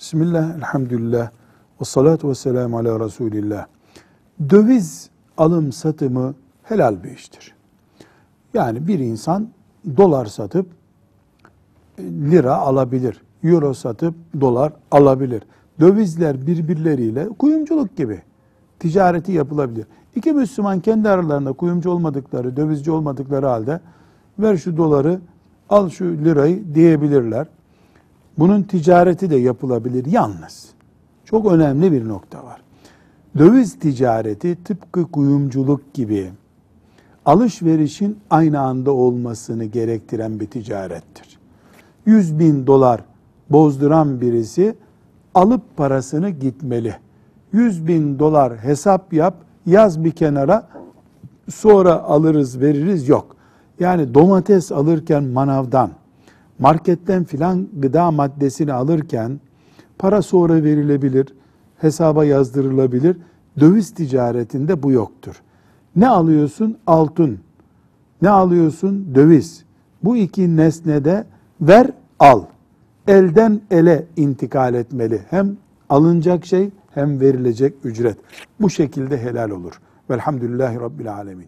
Bismillah, elhamdülillah, ve salatu ve selamu ala Resulillah. Döviz alım satımı helal bir iştir. Yani bir insan dolar satıp e, lira alabilir, euro satıp dolar alabilir. Dövizler birbirleriyle kuyumculuk gibi ticareti yapılabilir. İki Müslüman kendi aralarında kuyumcu olmadıkları, dövizci olmadıkları halde ver şu doları, al şu lirayı diyebilirler. Bunun ticareti de yapılabilir yalnız. Çok önemli bir nokta var. Döviz ticareti tıpkı kuyumculuk gibi alışverişin aynı anda olmasını gerektiren bir ticarettir. 100 bin dolar bozduran birisi alıp parasını gitmeli. 100 bin dolar hesap yap, yaz bir kenara, sonra alırız veririz yok. Yani domates alırken manavdan, marketten filan gıda maddesini alırken para sonra verilebilir, hesaba yazdırılabilir. Döviz ticaretinde bu yoktur. Ne alıyorsun? Altın. Ne alıyorsun? Döviz. Bu iki nesnede ver, al. Elden ele intikal etmeli. Hem alınacak şey hem verilecek ücret. Bu şekilde helal olur. Velhamdülillahi Rabbil Alemin.